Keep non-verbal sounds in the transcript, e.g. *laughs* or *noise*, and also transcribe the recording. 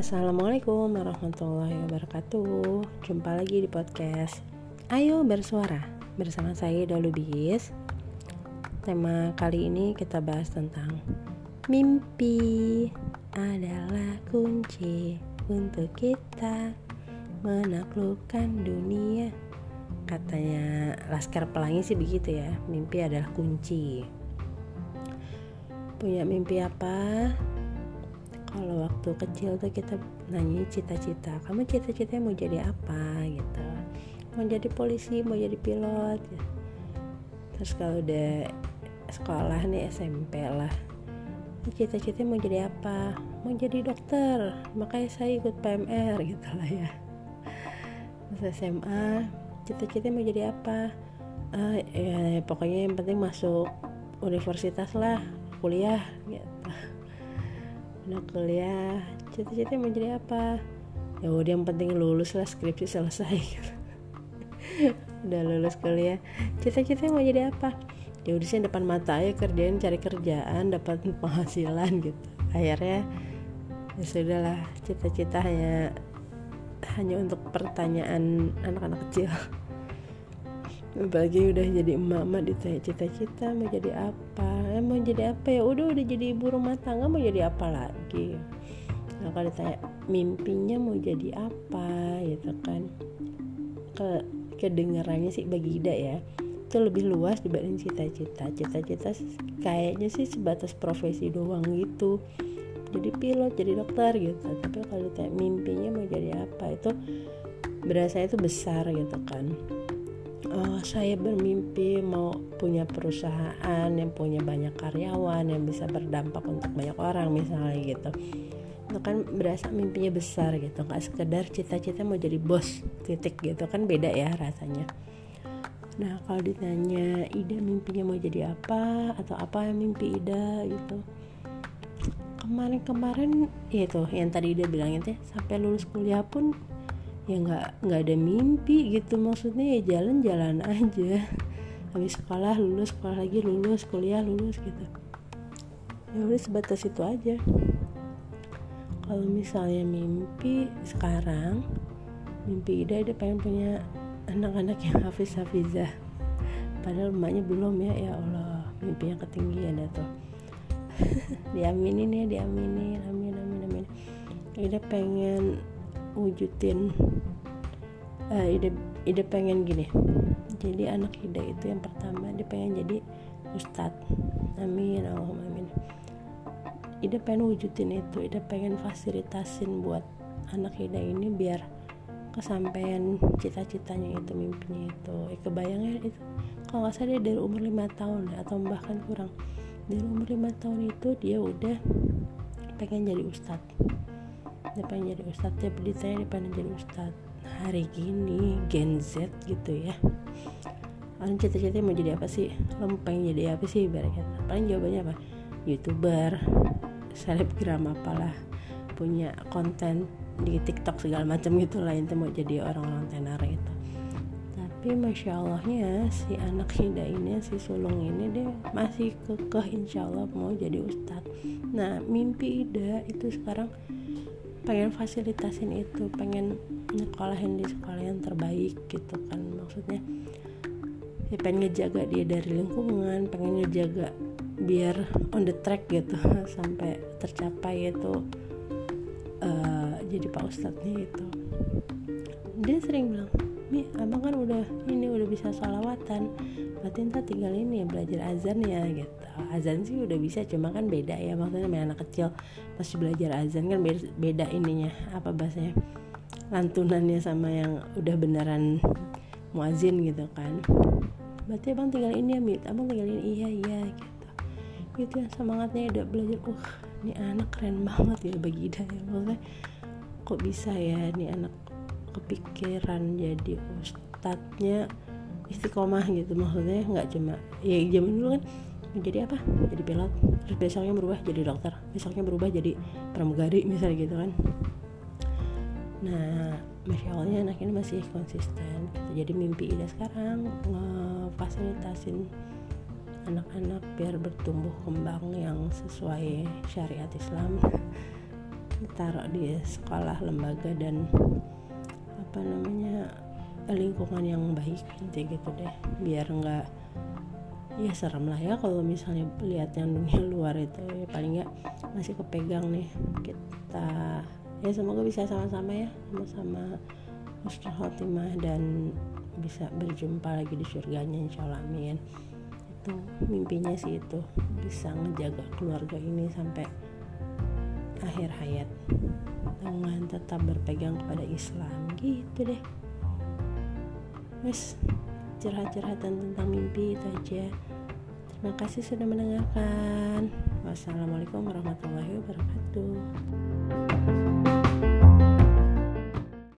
Assalamualaikum warahmatullahi wabarakatuh. Jumpa lagi di podcast Ayo bersuara Bersama saya Dalubis Tema kali ini kita bahas tentang Mimpi adalah kunci Untuk kita menaklukkan dunia. Katanya Laskar Pelangi sih begitu ya Mimpi adalah kunci. Punya mimpi apa? Kalau waktu kecil tuh kita nanya cita-cita kamu cita-citanya mau jadi apa? gitu. Mau jadi polisi mau jadi pilot. Ya. terus kalau udah sekolah nih SMP lah cita-citanya mau jadi apa? Mau jadi dokter makanya saya ikut PMR *laughs* gitu lah ya. Terus SMA cita-citanya mau jadi apa? Uh, ya, pokoknya yang penting masuk universitas lah kuliah gitu anak kuliah. Cita-cita mau jadi apa? Ya udah yang penting lulus lah skripsi selesai. *laughs* Udah lulus kuliah. Cita-cita mau jadi apa? Ya udah sih depan mata aja kerjain cari kerjaan dapat *laughs* penghasilan gitu. Akhirnya ya sudahlah cita-cita hanya hanya untuk pertanyaan anak-anak kecil apalagi udah jadi emak-emak ditanya cita-cita mau jadi apa? Eh, mau jadi apa ya? Udah udah jadi ibu rumah tangga mau jadi apa lagi? Nah kalau ditanya mimpinya mau jadi apa? Gitu kan. Ke kedengarannya sih bagi Ida ya itu lebih luas dibanding cita-cita. Cita-cita kayaknya sih sebatas profesi doang gitu. Jadi pilot jadi dokter gitu. Tapi kalau ditanya mimpinya mau jadi apa? Itu berasa itu besar gitu kan uh, saya bermimpi mau punya perusahaan yang punya banyak karyawan yang bisa berdampak untuk banyak orang misalnya gitu. Itu kan berasa mimpinya besar gitu nggak sekedar cita-cita mau jadi bos titik gitu. Kan beda ya rasanya. Nah kalau ditanya Ida mimpinya mau jadi apa? Atau apa yang mimpi Ida gitu? Kemarin-kemarin ya itu yang tadi Ida bilang itu sampai lulus kuliah pun ya nggak nggak ada mimpi gitu maksudnya ya jalan-jalan *laughs* aja. Habis sekolah lulus sekolah lagi lulus kuliah lulus gitu. Ya udah sebatas itu aja. Kalau misalnya mimpi sekarang mimpi Ida dia pengen punya anak-anak yang *laughs* hafiz hafizah padahal emaknya belum ya ya Allah mimpinya ketinggian ya tuh. *laughs* Diaminin ya diaminin. Amin amin amin. Ida pengen wujudin uh, ide ide pengen gini. Jadi anak ide itu yang pertama dia pengen jadi ustadz amin Allahumma amin. Ide pengen wujudin itu ide pengen fasilitasin buat anak ide ini biar kesampaian cita-citanya itu mimpinya itu. Eh, kebayangnya itu kalau nggak salah dia dari umur lima tahun atau bahkan kurang. Dari umur lima tahun itu dia udah pengen jadi ustadz dia pengen jadi ustadz tiap ditanya dia pengen jadi ustadz hari gini Gen Z gitu ya. Orang cita-cita mau jadi apa sih? Lo pengen jadi apa sih ibaratnya? Paling jawabannya apa? Youtuber selebgram apalah. Punya konten di TikTok segala macam gitu lah itu mau jadi orang-orang tenar itu tapi masya Allahnya si anak Hida ini si sulung ini dia masih kekeh insya Allah mau jadi ustadz. Nah mimpi Ida itu sekarang pengen fasilitasin itu pengen nyekolahin di sekolah yang terbaik gitu kan. Maksudnya ya pengen ngejaga dia dari lingkungan pengen ngejaga biar on the track gitu *laughs* sampai tercapai itu uh, jadi pak ustadznya itu dia sering bilang mi abang kan udah ini udah bisa salawatan berarti ntar tinggal ini ya belajar azan ya gitu. Azan sih udah bisa cuma kan beda ya maksudnya sama anak kecil. Masih belajar azan kan beda, beda ininya apa bahasanya lantunannya sama yang udah beneran muazin gitu kan. Berarti abang tinggal ini ya mit abang tinggal ini iya iya gitu. Gitu ya semangatnya udah belajar. Uh ini anak keren banget ya bagi Ida ya maksudnya. Kok bisa ya ini anak kepikiran jadi ustadznya istiqomah gitu. Maksudnya nggak cuma ya zaman dulu kan jadi apa? Jadi pilot terus besoknya berubah jadi dokter besoknya berubah jadi pramugari *laughs* misalnya gitu kan. Nah masya allahnya anak ini masih konsisten gitu. jadi mimpi Ida sekarang ngefasilitasin anak-anak biar bertumbuh kembang yang sesuai syariat Islam. *laughs* Taruh di sekolah lembaga dan apa namanya lingkungan yang baik intinya gitu deh. Biar nggak ya serem lah ya kalau misalnya lihat yang dunia *laughs* luar itu ya. Paling nggak masih kepegang nih kita. Ya semoga bisa sama-sama ya sama-sama husnul khotimah dan bisa berjumpa lagi di surganya insya Allah amin. Itu mimpinya sih itu bisa ngejaga keluarga ini sampai akhir hayat. Dengan tetap berpegang kepada Islam gitu deh. Wes curhat-curhatan tentang mimpi itu aja. Terima kasih sudah mendengarkan. Wassalamualaikum warahmatullahi wabarakatuh